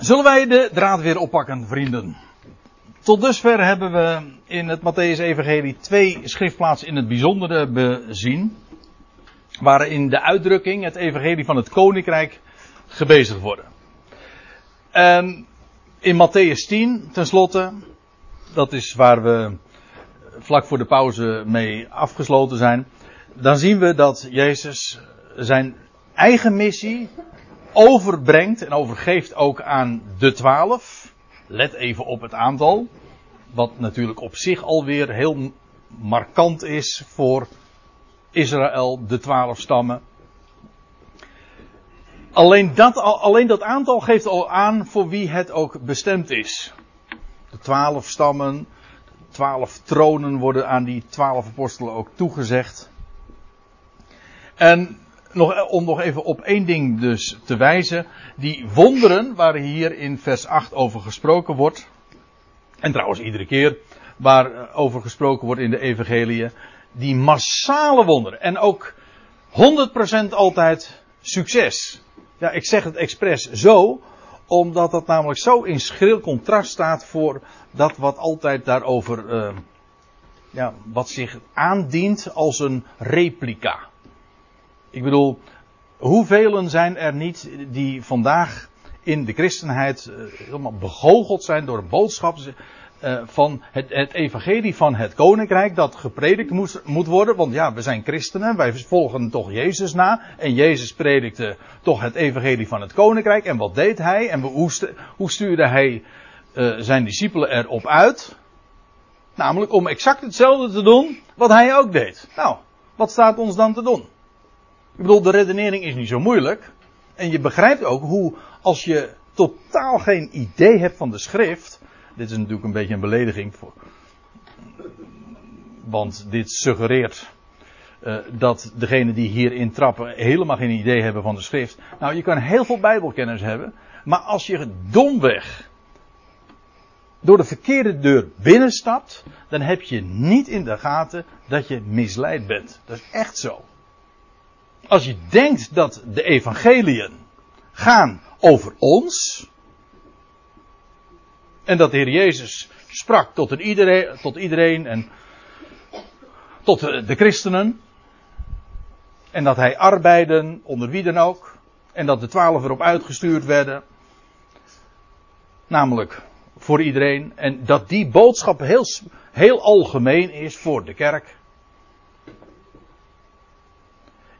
Zullen wij de draad weer oppakken, vrienden? Tot dusver hebben we in het Matthäus-evangelie twee schriftplaatsen in het bijzondere bezien. Waarin de uitdrukking, het evangelie van het koninkrijk, gebezigd worden. En in Matthäus 10, tenslotte, dat is waar we vlak voor de pauze mee afgesloten zijn. Dan zien we dat Jezus zijn eigen missie overbrengt en overgeeft ook aan de twaalf. Let even op het aantal. Wat natuurlijk op zich alweer heel markant is voor Israël, de twaalf stammen. Alleen dat, alleen dat aantal geeft al aan voor wie het ook bestemd is. De twaalf stammen, twaalf tronen worden aan die twaalf apostelen ook toegezegd. En nog, om nog even op één ding dus te wijzen. Die wonderen waar hier in vers 8 over gesproken wordt. En trouwens iedere keer waar over gesproken wordt in de evangelie. Die massale wonderen. En ook 100% altijd succes. Ja, ik zeg het expres zo. Omdat dat namelijk zo in schril contrast staat voor dat wat altijd daarover. Uh, ja, wat zich aandient als een replica. Ik bedoel, hoeveel zijn er niet die vandaag in de christenheid uh, helemaal begoocheld zijn door een boodschap uh, van het, het, evangelie van het koninkrijk dat gepredikt moet worden. Want ja, we zijn christenen, wij volgen toch Jezus na. En Jezus predikte toch het evangelie van het koninkrijk. En wat deed hij? En hoe, stuurde hij uh, zijn discipelen erop uit? Namelijk om exact hetzelfde te doen wat hij ook deed. Nou, wat staat ons dan te doen? Ik bedoel, de redenering is niet zo moeilijk. En je begrijpt ook hoe, als je totaal geen idee hebt van de schrift. Dit is natuurlijk een beetje een belediging. Voor, want dit suggereert uh, dat degenen die hierin trappen helemaal geen idee hebben van de schrift. Nou, je kan heel veel Bijbelkennis hebben. Maar als je domweg door de verkeerde deur binnenstapt, dan heb je niet in de gaten dat je misleid bent. Dat is echt zo. Als je denkt dat de evangeliën gaan over ons. En dat de Heer Jezus sprak tot iedereen, tot iedereen en tot de, de christenen. En dat hij arbeiden onder wie dan ook. En dat de twaalf erop uitgestuurd werden. Namelijk voor iedereen. En dat die boodschap heel, heel algemeen is voor de kerk.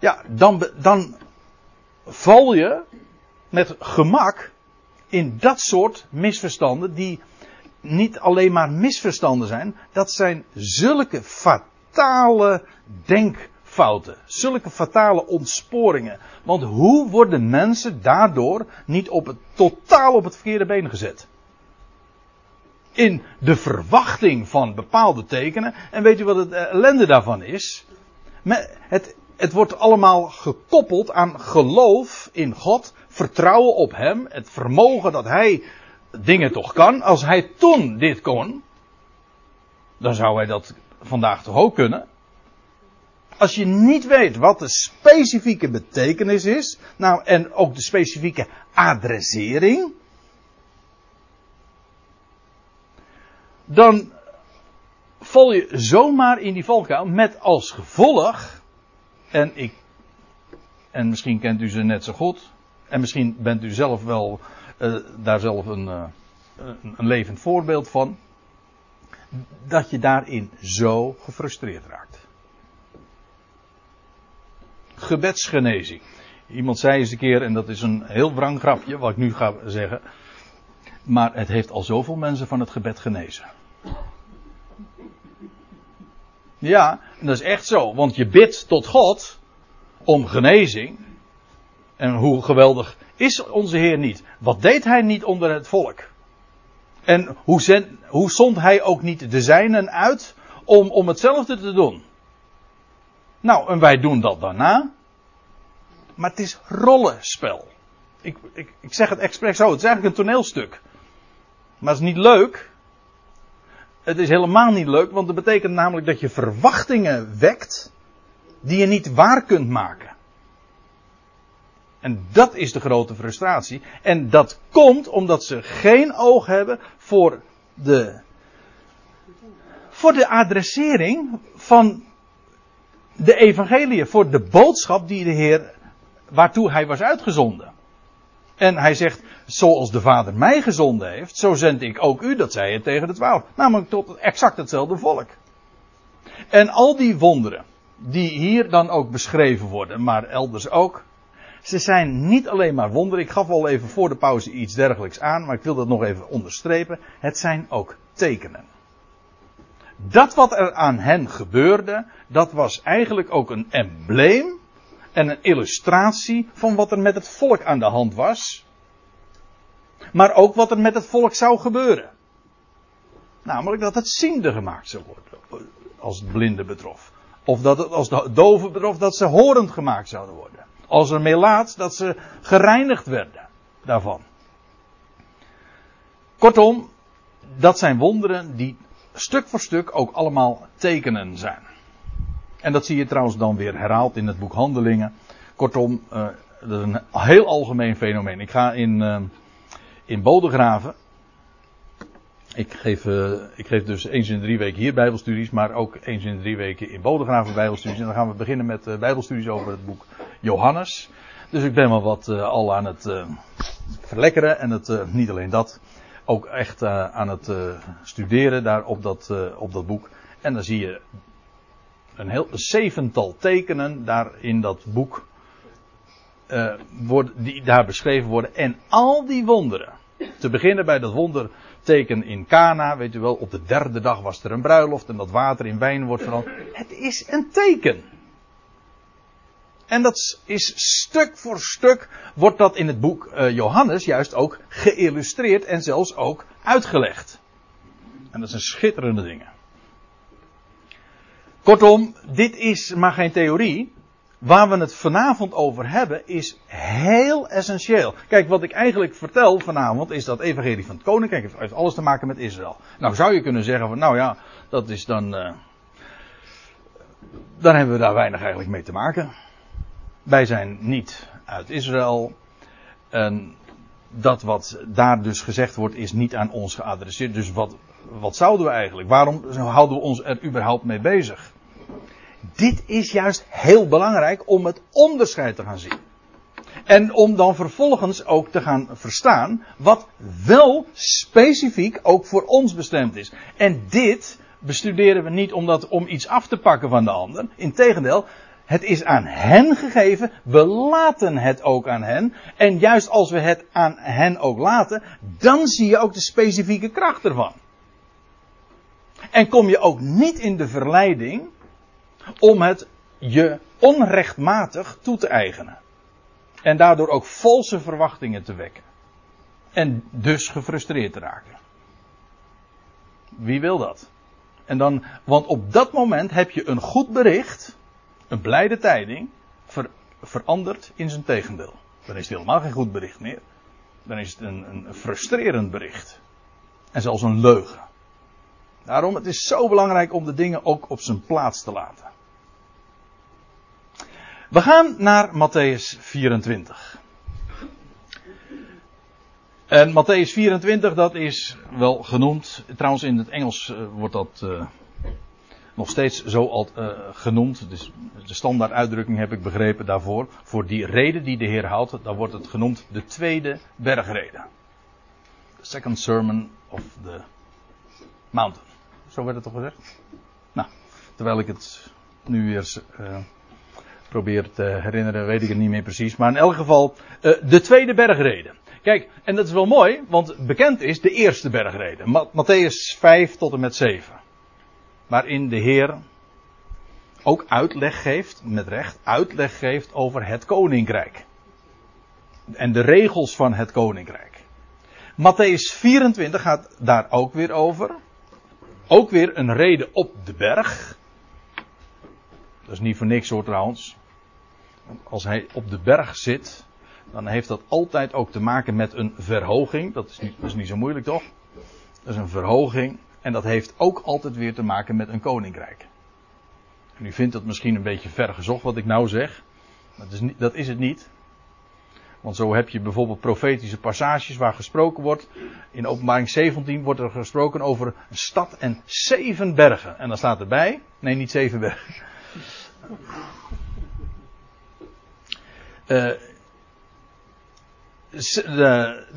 Ja, dan, dan val je met gemak in dat soort misverstanden die niet alleen maar misverstanden zijn, dat zijn zulke fatale denkfouten, zulke fatale ontsporingen. Want hoe worden mensen daardoor niet op het, totaal op het verkeerde been gezet? In de verwachting van bepaalde tekenen. En weet u wat het ellende daarvan is? Het het wordt allemaal gekoppeld aan geloof in God, vertrouwen op Hem, het vermogen dat Hij dingen toch kan. Als Hij toen dit kon, dan zou Hij dat vandaag toch ook kunnen. Als je niet weet wat de specifieke betekenis is, nou en ook de specifieke adressering, dan val je zomaar in die valkuil met als gevolg en ik, en misschien kent u ze net zo goed. En misschien bent u zelf wel uh, daar zelf een, uh, een levend voorbeeld van. Dat je daarin zo gefrustreerd raakt. Gebedsgenezing. Iemand zei eens een keer, en dat is een heel wrang grapje, wat ik nu ga zeggen. Maar het heeft al zoveel mensen van het gebed genezen. Ja, en dat is echt zo. Want je bidt tot God om genezing. En hoe geweldig is onze Heer niet? Wat deed hij niet onder het volk? En hoe, zend, hoe zond hij ook niet de zijnen uit om, om hetzelfde te doen? Nou, en wij doen dat daarna. Maar het is rollenspel. Ik, ik, ik zeg het expres zo. Het is eigenlijk een toneelstuk. Maar het is niet leuk. Het is helemaal niet leuk, want dat betekent namelijk dat je verwachtingen wekt die je niet waar kunt maken. En dat is de grote frustratie. En dat komt omdat ze geen oog hebben voor de, voor de adressering van de evangelie, voor de boodschap die de Heer, waartoe hij was uitgezonden. En hij zegt, zoals de Vader mij gezonden heeft, zo zend ik ook u, dat zei hij tegen de twaalf. Namelijk tot exact hetzelfde volk. En al die wonderen, die hier dan ook beschreven worden, maar elders ook, ze zijn niet alleen maar wonderen. Ik gaf al even voor de pauze iets dergelijks aan, maar ik wil dat nog even onderstrepen. Het zijn ook tekenen. Dat wat er aan hen gebeurde, dat was eigenlijk ook een embleem en een illustratie van wat er met het volk aan de hand was. Maar ook wat er met het volk zou gebeuren. Namelijk dat het ziende gemaakt zou worden, als het blinde betrof. Of dat het als de doven betrof, dat ze horend gemaakt zouden worden. Als er melaat, dat ze gereinigd werden daarvan. Kortom, dat zijn wonderen die stuk voor stuk ook allemaal tekenen zijn. En dat zie je trouwens dan weer herhaald in het boek Handelingen. Kortom, uh, dat is een heel algemeen fenomeen. Ik ga in, uh, in Bodegraven. Ik geef, uh, ik geef dus eens in drie weken hier Bijbelstudies, maar ook eens in drie weken in Bodegraven Bijbelstudies. En dan gaan we beginnen met Bijbelstudies over het boek Johannes. Dus ik ben wel wat al aan het verlekkeren en het, niet alleen dat, ook echt aan het studeren daar op dat, op dat boek. En dan zie je een heel zevental tekenen daar in dat boek uh, worden, die daar beschreven worden. En al die wonderen. Te beginnen bij dat wonderteken in Cana, weet u wel, op de derde dag was er een bruiloft en dat water in wijn wordt veranderd. Het is een teken. En dat is stuk voor stuk wordt dat in het boek uh, Johannes juist ook geïllustreerd en zelfs ook uitgelegd. En dat zijn schitterende dingen. Kortom, dit is maar geen theorie. Waar we het vanavond over hebben is heel essentieel. Kijk, wat ik eigenlijk vertel vanavond is dat evangelie van het koninkrijk heeft alles te maken met Israël. Nou zou je kunnen zeggen van, nou ja, dat is dan, uh, dan hebben we daar weinig eigenlijk mee te maken. Wij zijn niet uit Israël. En dat wat daar dus gezegd wordt is niet aan ons geadresseerd. Dus wat, wat zouden we eigenlijk? Waarom houden we ons er überhaupt mee bezig? Dit is juist heel belangrijk om het onderscheid te gaan zien. En om dan vervolgens ook te gaan verstaan wat wel specifiek ook voor ons bestemd is. En dit bestuderen we niet omdat, om iets af te pakken van de ander. Integendeel, het is aan hen gegeven. We laten het ook aan hen. En juist als we het aan hen ook laten, dan zie je ook de specifieke kracht ervan. En kom je ook niet in de verleiding om het je onrechtmatig toe te eigenen. En daardoor ook valse verwachtingen te wekken. En dus gefrustreerd te raken. Wie wil dat? En dan, want op dat moment heb je een goed bericht, een blijde tijding, ver, veranderd in zijn tegendeel. Dan is het helemaal geen goed bericht meer. Dan is het een, een frustrerend bericht. En zelfs een leugen. Daarom, het is zo belangrijk om de dingen ook op zijn plaats te laten. We gaan naar Matthäus 24. En Matthäus 24, dat is wel genoemd. Trouwens, in het Engels uh, wordt dat uh, nog steeds zo uh, genoemd. Dus de standaard uitdrukking heb ik begrepen daarvoor. Voor die reden die de Heer houdt, dan wordt het genoemd de tweede bergreden. The second sermon of the mountain. Zo werd het toch gezegd? Nou, terwijl ik het nu weer probeer te herinneren, weet ik het niet meer precies. Maar in elk geval, uh, de tweede bergreden. Kijk, en dat is wel mooi, want bekend is de eerste bergreden. Matthäus 5 tot en met 7. Waarin de Heer ook uitleg geeft, met recht, uitleg geeft over het koninkrijk. En de regels van het koninkrijk. Matthäus 24 gaat daar ook weer over. Ook weer een reden op de berg. Dat is niet voor niks hoor trouwens als hij op de berg zit, dan heeft dat altijd ook te maken met een verhoging. Dat is niet, dat is niet zo moeilijk toch? Dat is een verhoging. En dat heeft ook altijd weer te maken met een koninkrijk. En u vindt dat misschien een beetje ver gezocht wat ik nou zeg. Dat is, niet, dat is het niet. Want zo heb je bijvoorbeeld profetische passages waar gesproken wordt. In openbaring 17 wordt er gesproken over een stad en zeven bergen. En dan staat erbij, nee niet zeven bergen. Uh,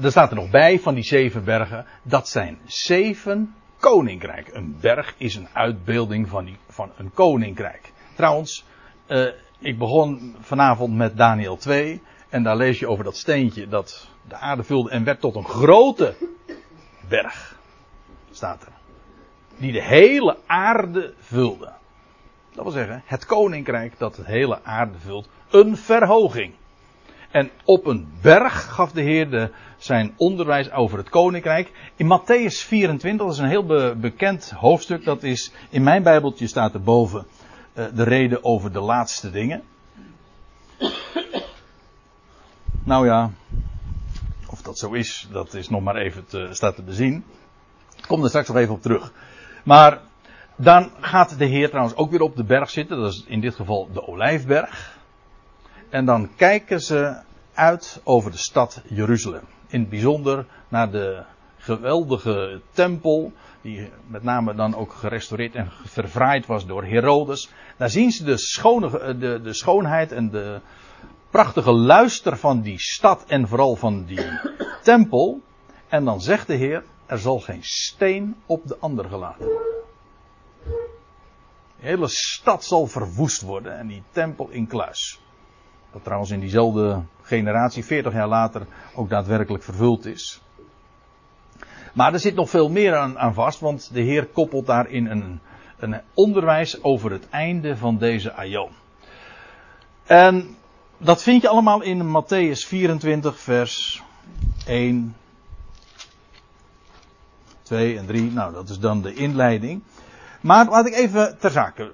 er staat er nog bij van die zeven bergen. Dat zijn zeven koninkrijken. Een berg is een uitbeelding van, die, van een koninkrijk. Trouwens, uh, ik begon vanavond met Daniel 2. En daar lees je over dat steentje dat de aarde vulde en werd tot een grote berg. Staat er. Die de hele aarde vulde. Dat wil zeggen, het koninkrijk dat de hele aarde vult. Een verhoging. En op een berg gaf de Heer de, zijn onderwijs over het koninkrijk. In Matthäus 24, dat is een heel bekend hoofdstuk. Dat is, in mijn Bijbeltje staat erboven uh, de reden over de laatste dingen. Nou ja, of dat zo is, dat is nog maar even te, staat te bezien. Ik kom er straks nog even op terug. Maar dan gaat de Heer trouwens ook weer op de berg zitten. Dat is in dit geval de Olijfberg. En dan kijken ze uit over de stad Jeruzalem. In het bijzonder naar de geweldige tempel. Die met name dan ook gerestaureerd en verfraaid was door Herodes. Daar zien ze de, de schoonheid en de prachtige luister van die stad en vooral van die tempel. En dan zegt de Heer, er zal geen steen op de ander gelaten worden. De hele stad zal verwoest worden en die tempel in kluis. Dat trouwens in diezelfde generatie, 40 jaar later, ook daadwerkelijk vervuld is. Maar er zit nog veel meer aan, aan vast, want de Heer koppelt daarin een, een onderwijs over het einde van deze aion. En dat vind je allemaal in Matthäus 24, vers 1, 2 en 3. Nou, dat is dan de inleiding. Maar laat ik even ter zake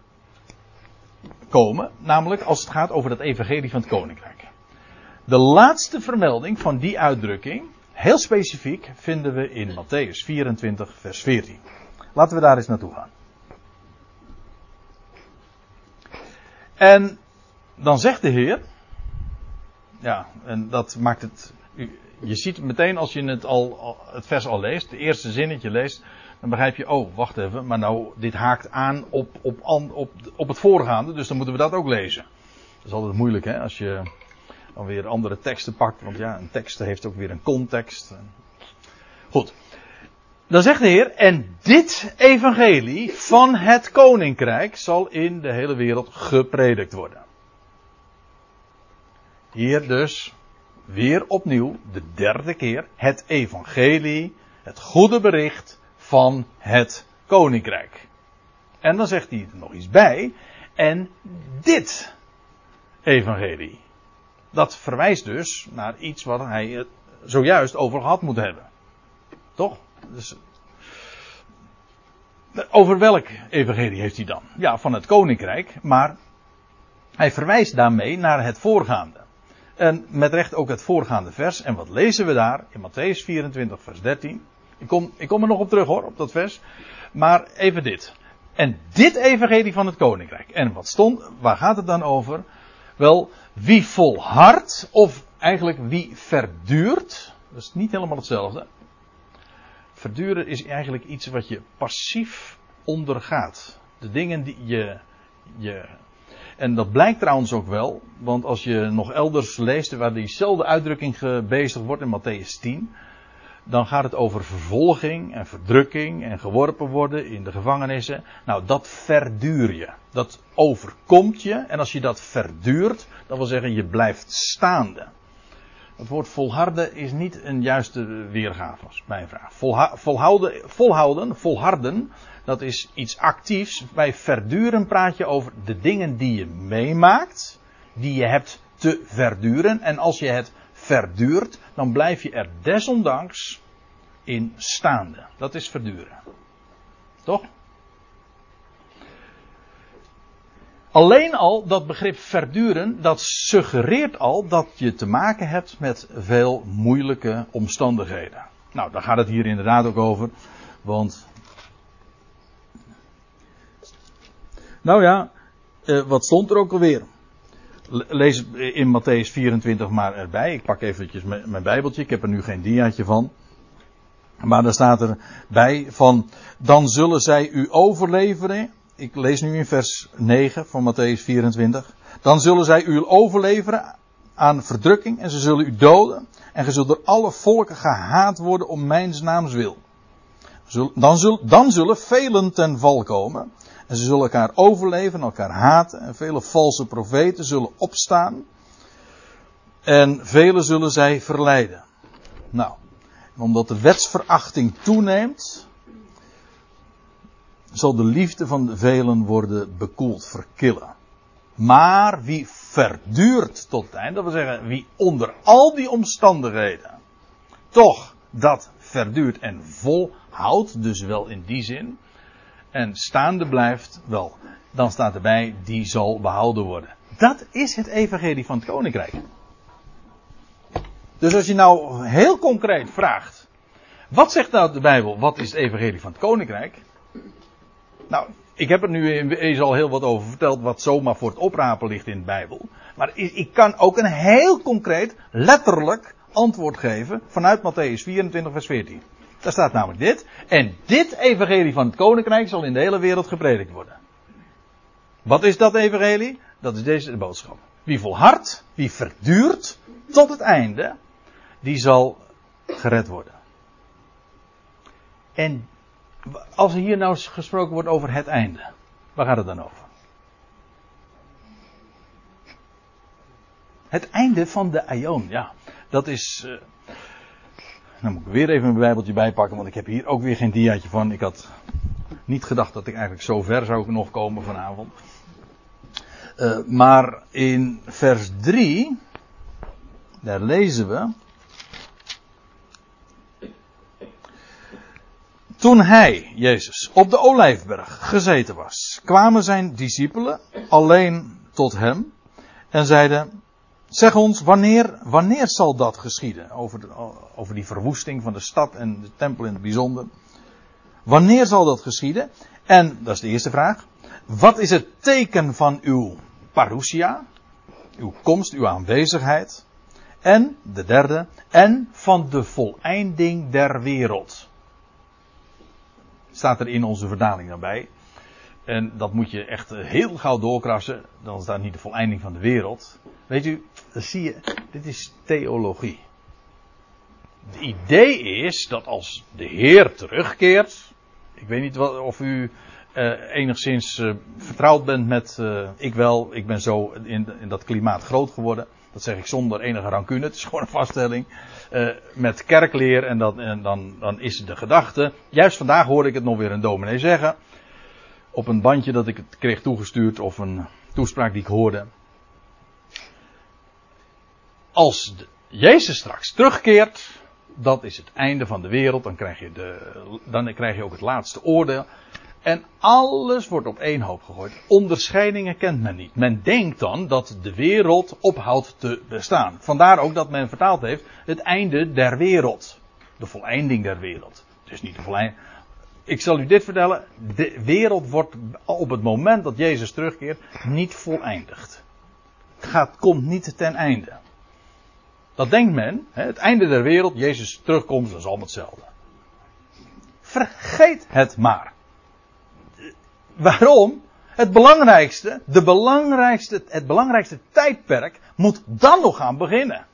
komen. Namelijk als het gaat over het evangelie van het koninkrijk. De laatste vermelding van die uitdrukking, heel specifiek, vinden we in Matthäus 24, vers 14. Laten we daar eens naartoe gaan. En dan zegt de Heer, ja, en dat maakt het. Je ziet meteen als je het, al, het vers al leest, het eerste zinnetje leest, dan begrijp je, oh, wacht even, maar nou, dit haakt aan op, op, op, op het voorgaande, dus dan moeten we dat ook lezen. Dat is altijd moeilijk, hè, als je dan weer andere teksten pakt, want ja, een tekst heeft ook weer een context. Goed. Dan zegt de Heer, en dit evangelie van het koninkrijk zal in de hele wereld gepredikt worden. Hier dus weer opnieuw de derde keer het evangelie, het goede bericht van het koninkrijk. En dan zegt hij er nog iets bij. En dit evangelie. Dat verwijst dus naar iets wat hij het zojuist over gehad moet hebben. Toch? Dus, over welk evangelie heeft hij dan? Ja, van het koninkrijk, maar hij verwijst daarmee naar het voorgaande. En met recht ook het voorgaande vers. En wat lezen we daar? In Matthäus 24, vers 13. Ik kom, ik kom er nog op terug hoor, op dat vers. Maar even dit. En dit evangelie van het koninkrijk. En wat stond, waar gaat het dan over? Wel, wie volhardt, of eigenlijk wie verduurt. Dat is niet helemaal hetzelfde. Verduren is eigenlijk iets wat je passief ondergaat. De dingen die je, je en dat blijkt trouwens ook wel, want als je nog elders leest waar diezelfde uitdrukking gebezigd wordt in Matthäus 10, dan gaat het over vervolging en verdrukking en geworpen worden in de gevangenissen. Nou, dat verduur je. Dat overkomt je. En als je dat verduurt, dat wil zeggen je blijft staande. Het woord volharden is niet een juiste weergave, mijn vraag. volhouden, volhouden, volharden, dat is iets actiefs. Bij verduren praat je over de dingen die je meemaakt, die je hebt te verduren. En als je het verduurt, dan blijf je er desondanks in staande. Dat is verduren. Toch? Alleen al dat begrip verduren, dat suggereert al dat je te maken hebt met veel moeilijke omstandigheden. Nou, daar gaat het hier inderdaad ook over. Want Nou ja, eh, wat stond er ook alweer? Lees in Matthäus 24 maar erbij. Ik pak eventjes mijn bijbeltje. Ik heb er nu geen diaatje van. Maar daar staat er bij van, dan zullen zij u overleveren. Ik lees nu in vers 9 van Matthäus 24. Dan zullen zij u overleveren aan verdrukking en ze zullen u doden. En ge zult door alle volken gehaat worden om mijn naams wil. Dan, zullen, dan zullen velen ten val komen. En ze zullen elkaar overleven, elkaar haten. En vele valse profeten zullen opstaan. En velen zullen zij verleiden. Nou, omdat de wetsverachting toeneemt, zal de liefde van velen worden bekoeld, verkillen. Maar wie verduurt tot het einde, dat wil zeggen, wie onder al die omstandigheden toch dat verduurt en volhoudt, dus wel in die zin, en staande blijft, wel, dan staat erbij, die zal behouden worden. Dat is het evangelie van het koninkrijk. Dus als je nou heel concreet vraagt, wat zegt nou de Bijbel, wat is het evangelie van het koninkrijk? Nou, ik heb er nu eens al heel wat over verteld, wat zomaar voor het oprapen ligt in de Bijbel. Maar ik kan ook een heel concreet, letterlijk antwoord geven vanuit Matthäus 24, vers 14. Daar staat namelijk dit. En dit evangelie van het koninkrijk zal in de hele wereld gepredikt worden. Wat is dat evangelie? Dat is deze de boodschap. Wie volhardt, wie verduurt tot het einde, die zal gered worden. En als er hier nou gesproken wordt over het einde, waar gaat het dan over? Het einde van de Aion, ja. Dat is. Uh, nou moet ik weer even mijn Bijbeltje bijpakken, want ik heb hier ook weer geen diaatje van. Ik had niet gedacht dat ik eigenlijk zo ver zou nog komen vanavond. Uh, maar in vers 3, daar lezen we. Toen hij, Jezus, op de olijfberg gezeten was, kwamen zijn discipelen alleen tot hem en zeiden: Zeg ons, wanneer, wanneer zal dat geschieden? Over, over die verwoesting van de stad en de tempel in het bijzonder. Wanneer zal dat geschieden? En, dat is de eerste vraag. Wat is het teken van uw parousia? Uw komst, uw aanwezigheid. En, de derde, en van de voleinding der wereld. Staat er in onze verdaling daarbij. En dat moet je echt heel gauw doorkrassen. Dan staat niet de voleinding van de wereld. Weet u, zie je, dit is theologie. Het idee is dat als de Heer terugkeert. Ik weet niet wat, of u uh, enigszins uh, vertrouwd bent met. Uh, ik wel, ik ben zo in, in, dat klimaat groot geworden. Dat zeg ik zonder enige rancune. Het is gewoon een vaststelling. met kerkleer en, en dan, dan is de gedachte. Juist vandaag hoorde ik het nog weer een dominee zeggen. Op een bandje dat ik het kreeg toegestuurd of een toespraak die ik hoorde als Jezus straks terugkeert, dat is het einde van de wereld. Dan krijg je, de, dan krijg je ook het laatste oordeel. En alles wordt op één hoop gegooid. Onderscheidingen kent men niet. Men denkt dan dat de wereld ophoudt te bestaan. Vandaar ook dat men vertaald heeft het einde der wereld. De voleinding der wereld. Dus niet de voleinding. Ik zal u dit vertellen. De wereld wordt op het moment dat Jezus terugkeert niet voleindigd. Het gaat, komt niet ten einde. Dat denkt men, het einde der wereld, Jezus terugkomt, dat is allemaal hetzelfde. Vergeet het maar. Waarom? Het belangrijkste, de belangrijkste, het belangrijkste tijdperk moet dan nog gaan beginnen.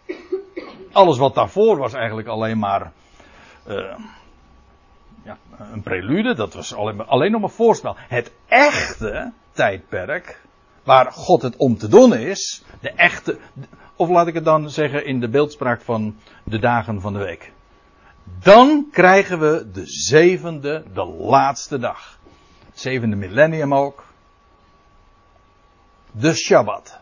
Alles wat daarvoor was eigenlijk alleen maar uh, ja, een prelude, dat was alleen, alleen nog maar voorspel. Het echte tijdperk, waar God het om te doen is, de echte, of laat ik het dan zeggen in de beeldspraak van de dagen van de week. Dan krijgen we de zevende, de laatste dag. Het zevende millennium ook. De Shabbat.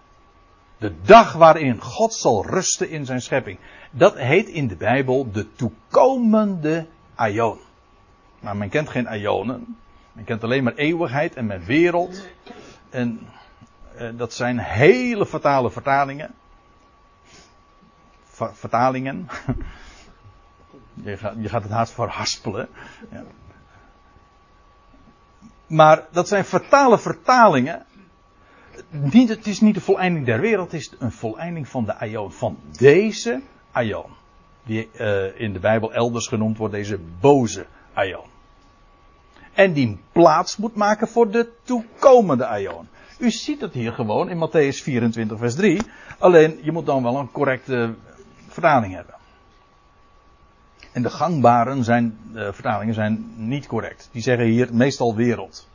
De dag waarin God zal rusten in zijn schepping. Dat heet in de Bijbel de toekomende Aion. Maar men kent geen Aionen. Men kent alleen maar eeuwigheid en mijn wereld. En eh, dat zijn hele fatale vertalingen vertalingen. je, gaat, je gaat het haast verhaspelen. Ja. Maar dat zijn fatale vertalingen. niet, het is niet de voleinding der wereld, het is een voleinding van de aion. Van deze aion. Die uh, in de Bijbel elders genoemd wordt, deze boze aion. En die plaats moet maken voor de toekomende aion. U ziet het hier gewoon in Matthäus 24, vers 3. Alleen je moet dan wel een correcte vertaling hebben. En de gangbare zijn, uh, vertalingen zijn niet correct. Die zeggen hier meestal wereld.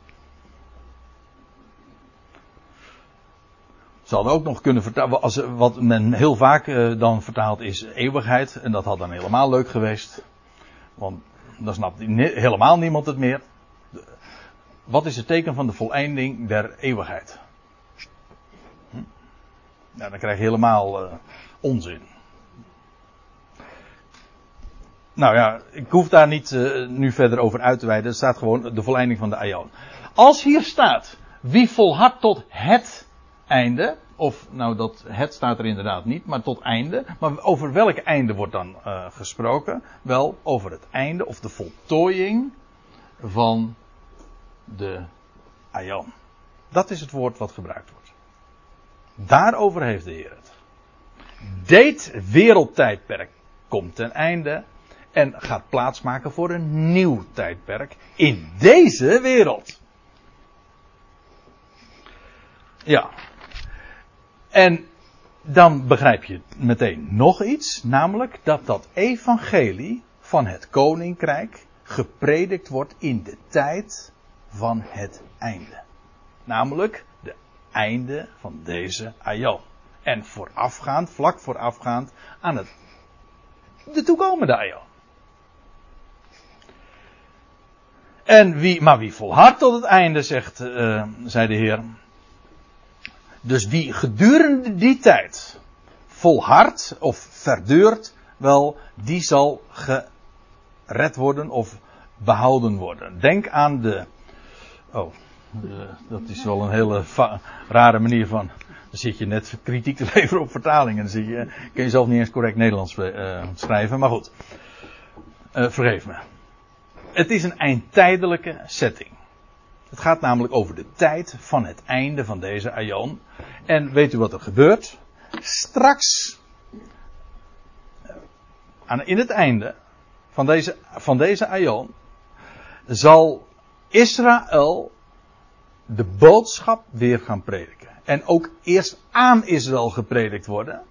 Ze hadden ook nog kunnen vertalen, wat men heel vaak uh, dan vertaalt is eeuwigheid. En dat had dan helemaal leuk geweest. Want dan snapt helemaal niemand het meer. Wat is het teken van de voleinding der eeuwigheid? Hm? Nou, dan krijg je helemaal uh, onzin. Nou ja, ik hoef daar niet uh, nu verder over uit te wijden. Er staat gewoon de voleinding van de aion. Als hier staat, wie volhardt tot het einde, of nou dat het staat er inderdaad niet, maar tot einde. Maar over welk einde wordt dan uh, gesproken? Wel over het einde of de voltooiing van de aion. Dat is het woord wat gebruikt wordt. Daarover heeft de Heer het. Dit wereldtijdperk komt ten einde en gaat plaatsmaken voor een nieuw tijdperk in deze wereld. Ja. En dan begrijp je meteen nog iets, namelijk dat dat evangelie van het koninkrijk gepredikt wordt in de tijd van het einde. Namelijk de einde van deze aion. En voorafgaand, vlak voorafgaand aan het, de toekomende aion. En wie, maar wie volhardt tot het einde, zegt, uh, zei de Heer. Dus wie gedurende die tijd volhardt of verduurt, wel, die zal gered worden of behouden worden. Denk aan de Oh, dat is wel een hele rare manier van. Dan zit je net kritiek te leveren op vertalingen. Dan je, kun je zelf niet eens correct Nederlands uh, schrijven. Maar goed, uh, vergeef me. Het is een eindtijdelijke setting. Het gaat namelijk over de tijd van het einde van deze aion. En weet u wat er gebeurt? Straks, aan, in het einde van deze, van deze zal Israël de boodschap weer gaan prediken. En ook eerst aan Israël gepredikt worden.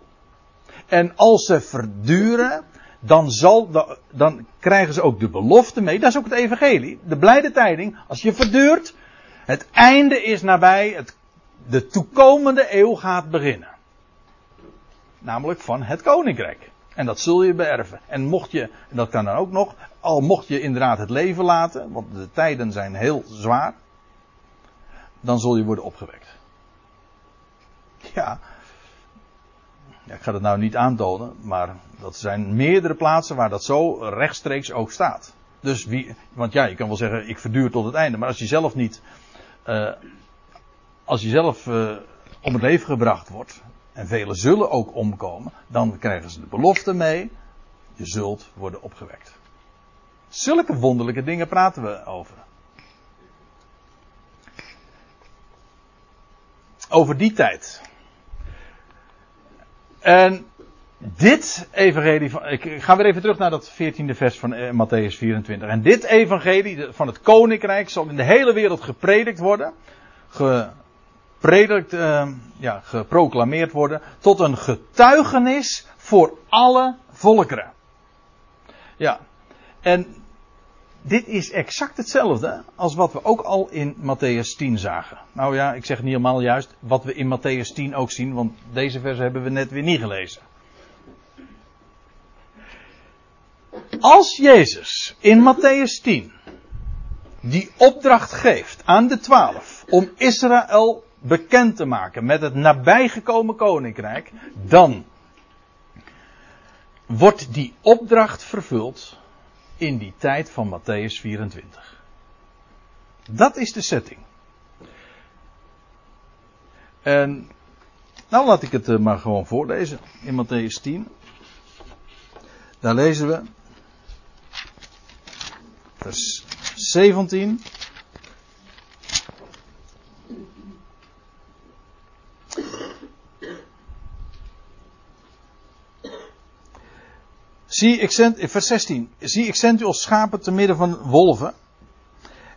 En als ze verduren, dan, zal dan krijgen ze ook de belofte mee. Dat is ook het evangelie. De blijde tijding. Als je verduurt, het einde is nabij, het, de toekomende eeuw gaat beginnen. Namelijk van het koninkrijk. En dat zul je beërven. En mocht je, en dat kan dan ook nog, al mocht je inderdaad het leven laten, want de tijden zijn heel zwaar, dan zul je worden opgewekt. Ja. Ik ga het nou niet aantonen, maar dat zijn meerdere plaatsen waar dat zo rechtstreeks ook staat. Dus wie, want ja, je kan wel zeggen, ik verduur tot het einde, maar als je zelf niet, uh, als je zelf uh, om het leven gebracht wordt, en velen zullen ook omkomen, dan krijgen ze de belofte mee, je zult worden opgewekt. Zulke wonderlijke dingen praten we over. Over die tijd. En dit evangelie van, ik ga weer even terug naar dat 14e vers van eh, Matthäus 24. En dit evangelie van het koninkrijk zal in de hele wereld gepredikt worden. Gepredikt, uh, ja, geproclameerd worden. Tot een getuigenis voor alle volkeren. Ja. En dit is exact hetzelfde als wat we ook al in Matthäus 10 zagen. Nou ja, ik zeg niet helemaal juist wat we in Matthäus 10 ook zien, want deze verse hebben we net weer niet gelezen. Als Jezus in Matthäus 10 die opdracht geeft aan de twaalf om Israël bekend te maken met het nabijgekomen koninkrijk, dan wordt die opdracht vervuld in die tijd van Matthäus 24. Dat is de setting. En nou laat ik het maar gewoon voorlezen in Matthäus 10. Daar lezen we vers 17. Zie, ik zend, vers 16. Zie, ik zend u als schapen te midden van wolven.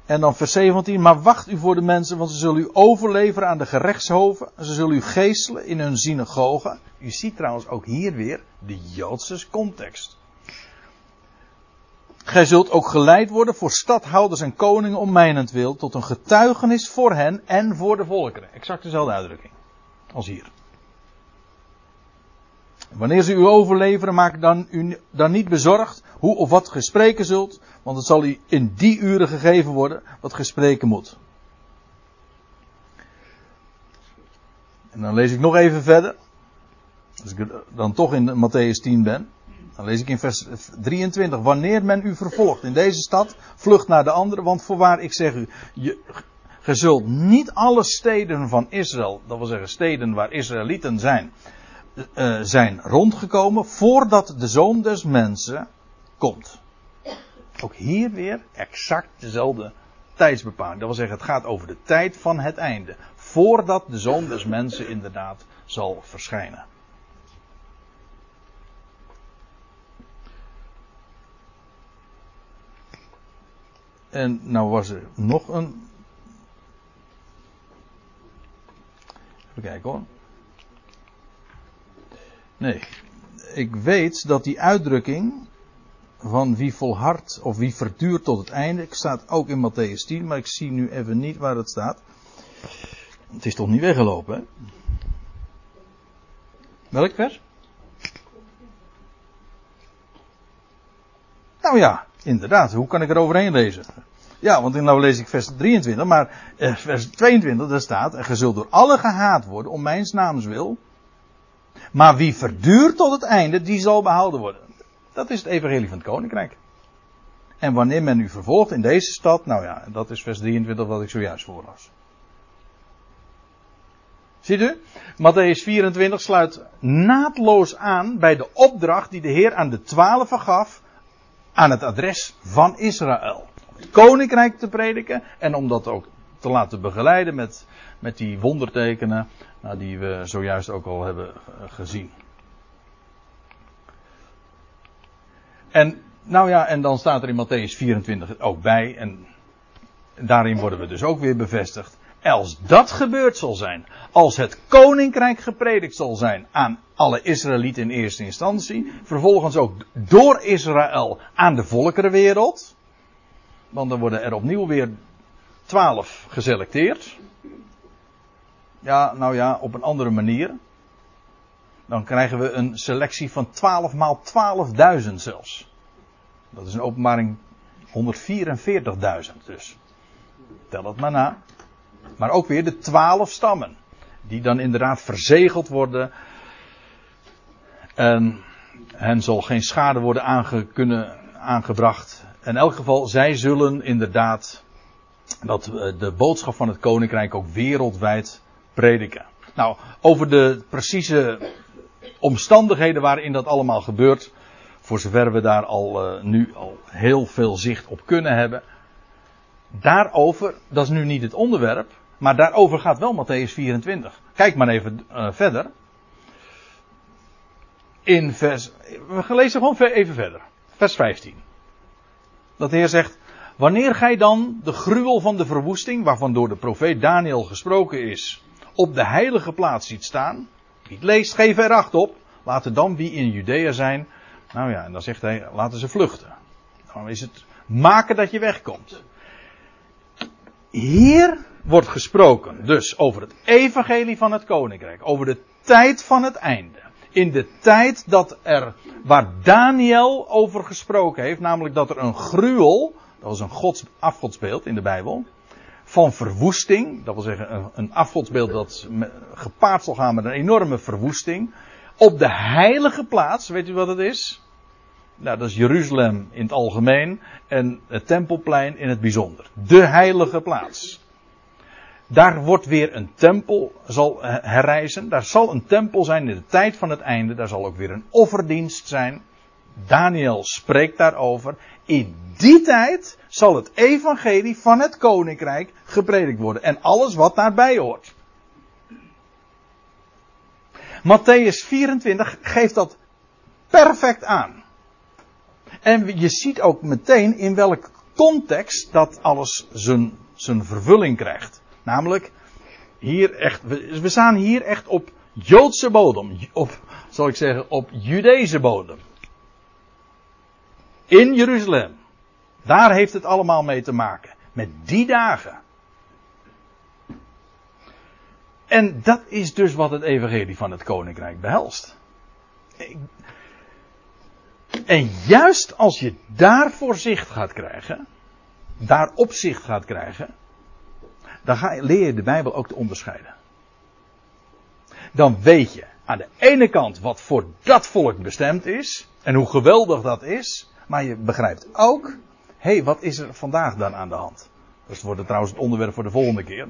En dan vers 17. Maar wacht u voor de mensen, want ze zullen u overleveren aan de gerechtshoven. Ze zullen u geestelen in hun synagogen. U ziet trouwens ook hier weer de Joodse context. Gij zult ook geleid worden voor stadhouders en koningen om mijnentwil, tot een getuigenis voor hen en voor de volkeren. Exact dezelfde uitdrukking als hier. Wanneer ze u overleveren, maak dan, u dan niet bezorgd hoe of wat ge spreken zult, want het zal u in die uren gegeven worden wat ge spreken moet. En dan lees ik nog even verder. Als ik dan toch in Matthäus 10 ben. Dan lees ik in vers 23. Wanneer men u vervolgt in deze stad, vlucht naar de andere. Want voorwaar, ik zeg u, je, je zult niet alle steden van Israël, dat wil zeggen steden waar Israëlieten zijn, uh, zijn rondgekomen voordat de zoon des mensen komt. Ook hier weer exact dezelfde tijdsbepaling. Dat wil zeggen, het gaat over de tijd van het einde. Voordat de zoon des mensen inderdaad zal verschijnen. En nou was er nog een. Even kijken hoor. Nee. Ik weet dat die uitdrukking van wie volhardt of wie verduurt tot het einde, staat ook in Matthäus 10, maar ik zie nu even niet waar het staat. Het is toch niet weggelopen, hè? Welk vers? Nou ja, inderdaad. Hoe kan ik er overheen lezen? Ja, want nou lees ik vers 23, maar eh, vers 22, daar staat, en ge zult door alle gehaat worden om mijns naams wil. Maar wie verduurt tot het einde, die zal behouden worden. Dat is het evangelie van het koninkrijk. En wanneer men u vervolgt in deze stad, nou ja, dat is vers 23 wat ik zojuist voorlas. Ziet u? Matthäus 24 sluit naadloos aan bij de opdracht die de Heer aan de twaalfen gaf aan het adres van Israël. Het koninkrijk te prediken en om dat ook te laten begeleiden met, met die wondertekenen nou, die we zojuist ook al hebben eh, gezien. En nou ja, en dan staat er in Matthäus 24 ook bij, en daarin worden we dus ook weer bevestigd. Als dat gebeurd zal zijn, als het koninkrijk gepredikt zal zijn aan alle Israëlieten in eerste instantie, vervolgens ook door Israël aan de volkerenwereld, want dan worden er opnieuw weer twaalf geselecteerd. Ja, nou ja, op een andere manier. Dan krijgen we een selectie van 12 maal 12.000 zelfs. Dat is een openbaring 144.000 dus. Tel het maar na. Maar ook weer de 12 stammen. Die dan inderdaad verzegeld worden. En hen zal geen schade worden aange, kunnen aangebracht. In elk geval, zij zullen inderdaad dat eh, de boodschap van het koninkrijk ook wereldwijd prediken. Nou, over de precieze omstandigheden waarin dat allemaal gebeurt, voor zover we daar al uh, nu al heel veel zicht op kunnen hebben. Daarover, dat is nu niet het onderwerp, maar daarover gaat wel Matthäus 24. Kijk maar even uh, verder. In vers, we lezen gewoon even verder. Vers 15. Dat de Heer zegt, wanneer gij dan de gruwel van de verwoesting, waarvan door de profeet Daniel gesproken is, op de heilige plaats ziet staan. Wie het leest, geef er acht op. Laten dan wie in Judea zijn. Nou ja, en dan zegt hij, laten ze vluchten. Dan is het maken dat je wegkomt. Hier wordt gesproken dus over het evangelie van het koninkrijk. Over de tijd van het einde. In de tijd dat er, waar Daniel over gesproken heeft, namelijk dat er een gruwel, dat was een gods, afgodsbeeld in de Bijbel, van verwoesting. Dat wil zeggen een, een afgodsbeeld dat gepaard zal gaan met een enorme verwoesting. Op de heilige plaats, weet u wat het is? Nou, dat is Jeruzalem in het algemeen en het tempelplein in het bijzonder. De heilige plaats. Daar wordt weer een tempel zal herrijzen. Daar zal een tempel zijn in de tijd van het einde. Daar zal ook weer een offerdienst zijn. Daniel spreekt daarover. In die tijd zal het evangelie van het koninkrijk gepredikt worden. En alles wat daarbij hoort. Matthäus 24 geeft dat perfect aan. En je ziet ook meteen in welke context dat alles zijn, zijn vervulling krijgt. Namelijk, hier echt, we, we staan hier echt op Joodse bodem. Op, zal ik zeggen, op Judese bodem. In Jeruzalem. Daar heeft het allemaal mee te maken. Met die dagen. En dat is dus wat het evangelie van het koninkrijk behelst. En juist als je daarvoor zicht gaat krijgen, daar opzicht gaat krijgen, dan ga, leer je de Bijbel ook te onderscheiden. Dan weet je aan de ene kant wat voor dat volk bestemd is en hoe geweldig dat is, maar je begrijpt ook, hé, hey, wat is er vandaag dan aan de hand? Dat wordt trouwens het onderwerp voor de volgende keer.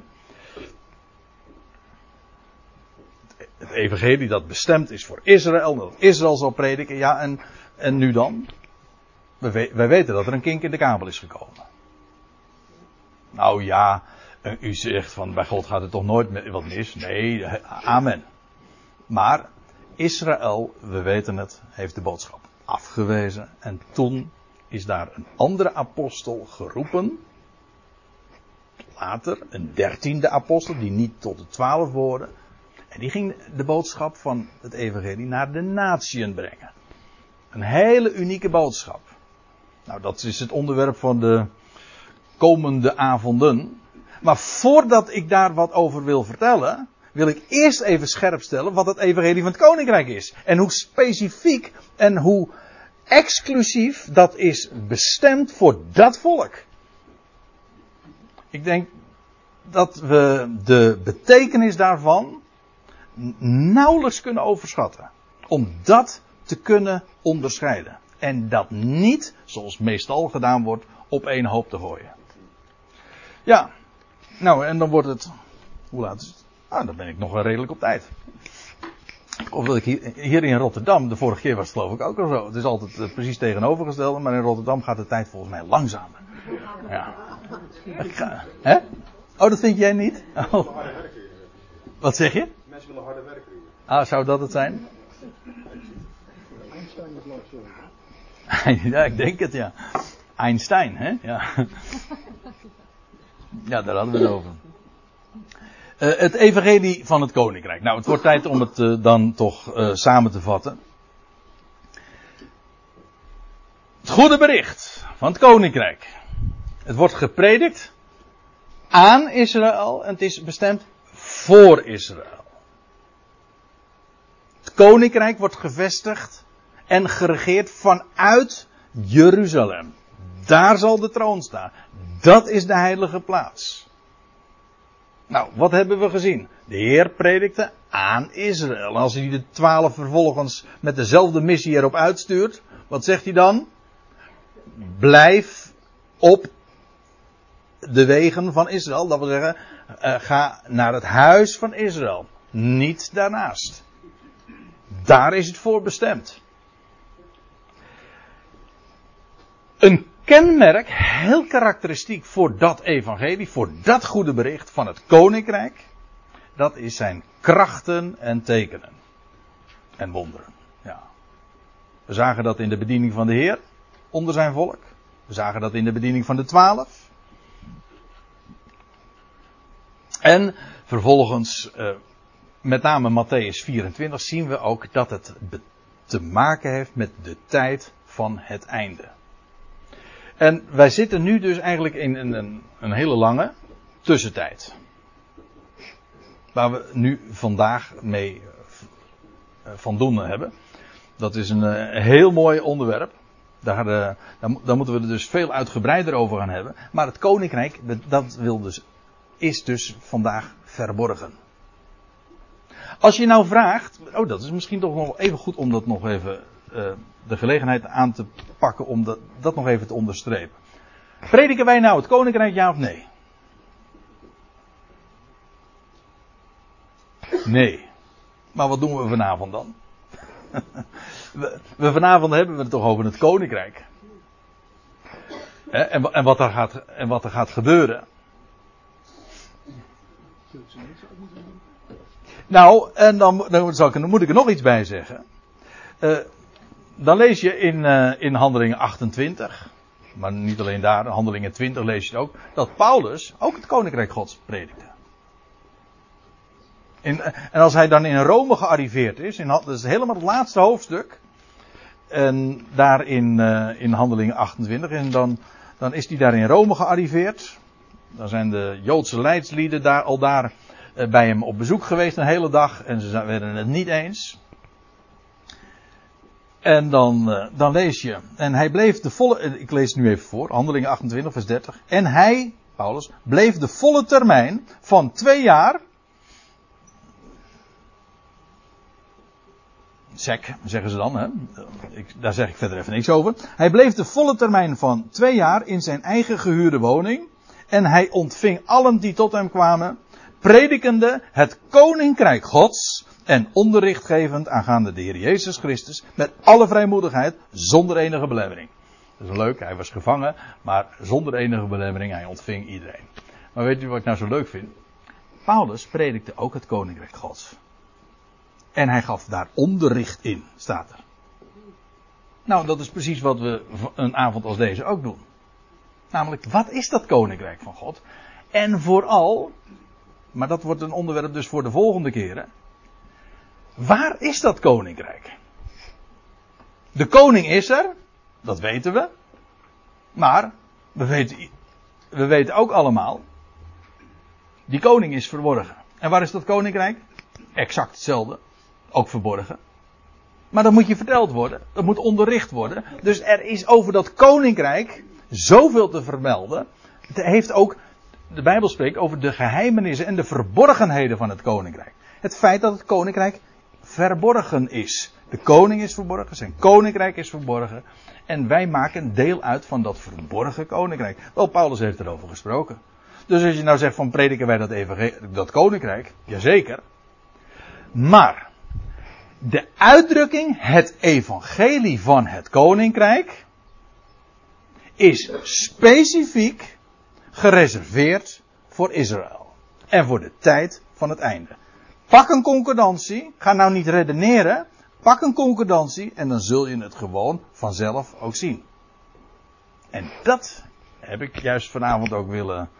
Het evangelie dat bestemd is voor Israël, dat Israël zal prediken, ja, en, en nu dan? Wij weten dat er een kink in de kabel is gekomen. Nou ja, u zegt van bij God gaat het toch nooit wat mis? Nee, amen. Maar Israël, we weten het, heeft de boodschap afgewezen. En toen is daar een andere apostel geroepen. Later, een dertiende apostel, die niet tot de twaalf woorden. En die ging de boodschap van het evangelie naar de natieën brengen. Een hele unieke boodschap. Nou, dat is het onderwerp van de komende avonden. Maar voordat ik daar wat over wil vertellen, wil ik eerst even scherp stellen wat het evangelie van het koninkrijk is. En hoe specifiek en hoe exclusief dat is bestemd voor dat volk. Ik denk dat we de betekenis daarvan nauwelijks kunnen overschatten. Om dat te kunnen onderscheiden. En dat niet, zoals meestal gedaan wordt, op één hoop te gooien. Ja, nou en dan wordt het. Hoe laat is het? Ah, dan ben ik nog wel redelijk op tijd. Of dat ik hier, hier, in Rotterdam, de vorige keer was het geloof ik ook al zo. Het is altijd uh, precies tegenovergestelde, maar in Rotterdam gaat de tijd volgens mij langzamer. Ja. Ga, hè? Oh, dat vind jij niet? Oh. Wat zeg je? Mensen willen harder werken. Ah, zou dat het zijn? Einstein is Ja, ik denk het ja. Einstein, hè? Ja. Ja, daar hadden we het over. Uh, het evangelie van het koninkrijk. Nou, het wordt tijd om het uh, dan toch uh, samen te vatten. Het goede bericht van het koninkrijk. Het wordt gepredikt aan Israël en het is bestemd voor Israël. Het koninkrijk wordt gevestigd en geregeerd vanuit Jeruzalem. Daar zal de troon staan. Dat is de heilige plaats. Nou, wat hebben we gezien? De Heer predikte aan Israël. En als hij de twaalf vervolgens met dezelfde missie erop uitstuurt, wat zegt hij dan? Blijf op de wegen van Israël. Dat wil zeggen, uh, ga naar het huis van Israël. Niet daarnaast. Daar is het voor bestemd. Een kenmerk, heel karakteristiek voor dat evangelie, voor dat goede bericht van het koninkrijk, dat is zijn krachten en tekenen. En wonderen. Ja. We zagen dat in de bediening van de Heer, onder zijn volk. We zagen dat in de bediening van de twaalf. En vervolgens, uh, met name Matthäus 24, zien we ook dat het te maken heeft met de tijd van het einde. En wij zitten nu dus eigenlijk in een, een, een hele lange tussentijd. Waar we nu vandaag mee uh, van doen hebben. Dat is een uh, heel mooi onderwerp. Daar, daar, daar, moeten we er dus veel uitgebreider over gaan hebben. Maar het koninkrijk, dat wil dus, is dus vandaag verborgen. Als je nou vraagt, oh dat is misschien toch nog even goed om dat nog even de gelegenheid aan te pakken om dat, dat nog even te onderstrepen. Prediken wij nou het koninkrijk ja of nee? Nee. Maar wat doen we vanavond dan? we, vanavond hebben we het toch over het koninkrijk. En, en, wat er gaat, en wat er gaat gebeuren. Nou, en dan, dan, ik, dan moet ik er nog iets bij zeggen. Uh, dan lees je in, uh, in Handelingen 28, maar niet alleen daar, Handelingen 20 lees je het ook, dat Paulus ook het koninkrijk Gods predikte. In, en als hij dan in Rome gearriveerd is, in, dat is helemaal het laatste hoofdstuk, en daar in, uh, in Handelingen 28, en dan, dan is hij daar in Rome gearriveerd. Dan zijn de Joodse leidslieden daar, al daar bij hem op bezoek geweest een hele dag, en ze werden het niet eens. En dan, uh, dan lees je, en hij bleef de volle, ik lees nu even voor, Handelingen 28, vers 30. En hij, Paulus, bleef de volle termijn van twee jaar sec, zeggen ze dan. Hè? Ik, daar zeg ik verder even niks over. Hij bleef de volle termijn van twee jaar in zijn eigen gehuurde woning. En hij ontving allen die tot hem kwamen, predikende het koninkrijk Gods en onderricht gevend aangaande de Heer Jezus Christus met alle vrijmoedigheid, zonder enige belemmering. Dat is leuk, hij was gevangen, maar zonder enige belemmering, hij ontving iedereen. Maar weet u wat ik nou zo leuk vind? Paulus predikte ook het koninkrijk Gods. En hij gaf daar onderricht in, staat er. Nou, dat is precies wat we een avond als deze ook doen. Namelijk, wat is dat koninkrijk van God? En vooral, maar dat wordt een onderwerp dus voor de volgende keren. Waar is dat koninkrijk? De koning is er, dat weten we. Maar, we weten, we weten ook allemaal, die koning is verborgen. En waar is dat koninkrijk? Exact hetzelfde ook verborgen. Maar dat moet je verteld worden. Dat moet onderricht worden. Dus er is over dat koninkrijk zoveel te vermelden. Het heeft ook, de Bijbel spreekt over de geheimenissen en de verborgenheden van het koninkrijk. Het feit dat het koninkrijk verborgen is. De koning is verborgen, zijn koninkrijk is verborgen. En wij maken deel uit van dat verborgen koninkrijk. Wel, Paulus heeft erover gesproken. Dus als je nou zegt van prediken wij dat, even, dat koninkrijk, jazeker. Maar, de uitdrukking het evangelie van het koninkrijk is specifiek gereserveerd voor Israël. En voor de tijd van het einde. Pak een concordantie, ga nou niet redeneren, pak een concordantie en dan zul je het gewoon vanzelf ook zien. En dat heb ik juist vanavond ook willen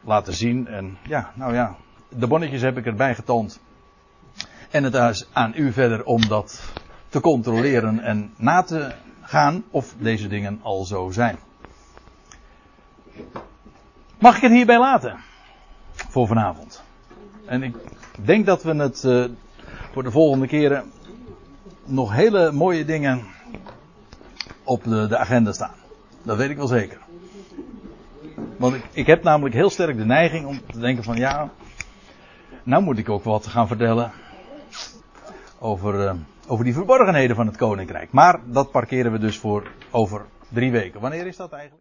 laten zien. En ja, nou ja, de bonnetjes heb ik erbij getoond. En het is aan u verder om dat te controleren en na te gaan of deze dingen al zo zijn. Mag ik het hierbij laten? Voor vanavond. En ik denk dat we het uh, voor de volgende keren nog hele mooie dingen op de, agenda staan. Dat weet ik wel zeker. Want ik, ik heb namelijk heel sterk de neiging om te denken van ja, nou moet ik ook wat gaan vertellen over, uh, over die verborgenheden van het koninkrijk. Maar dat parkeren we dus voor over drie weken. Wanneer is dat eigenlijk?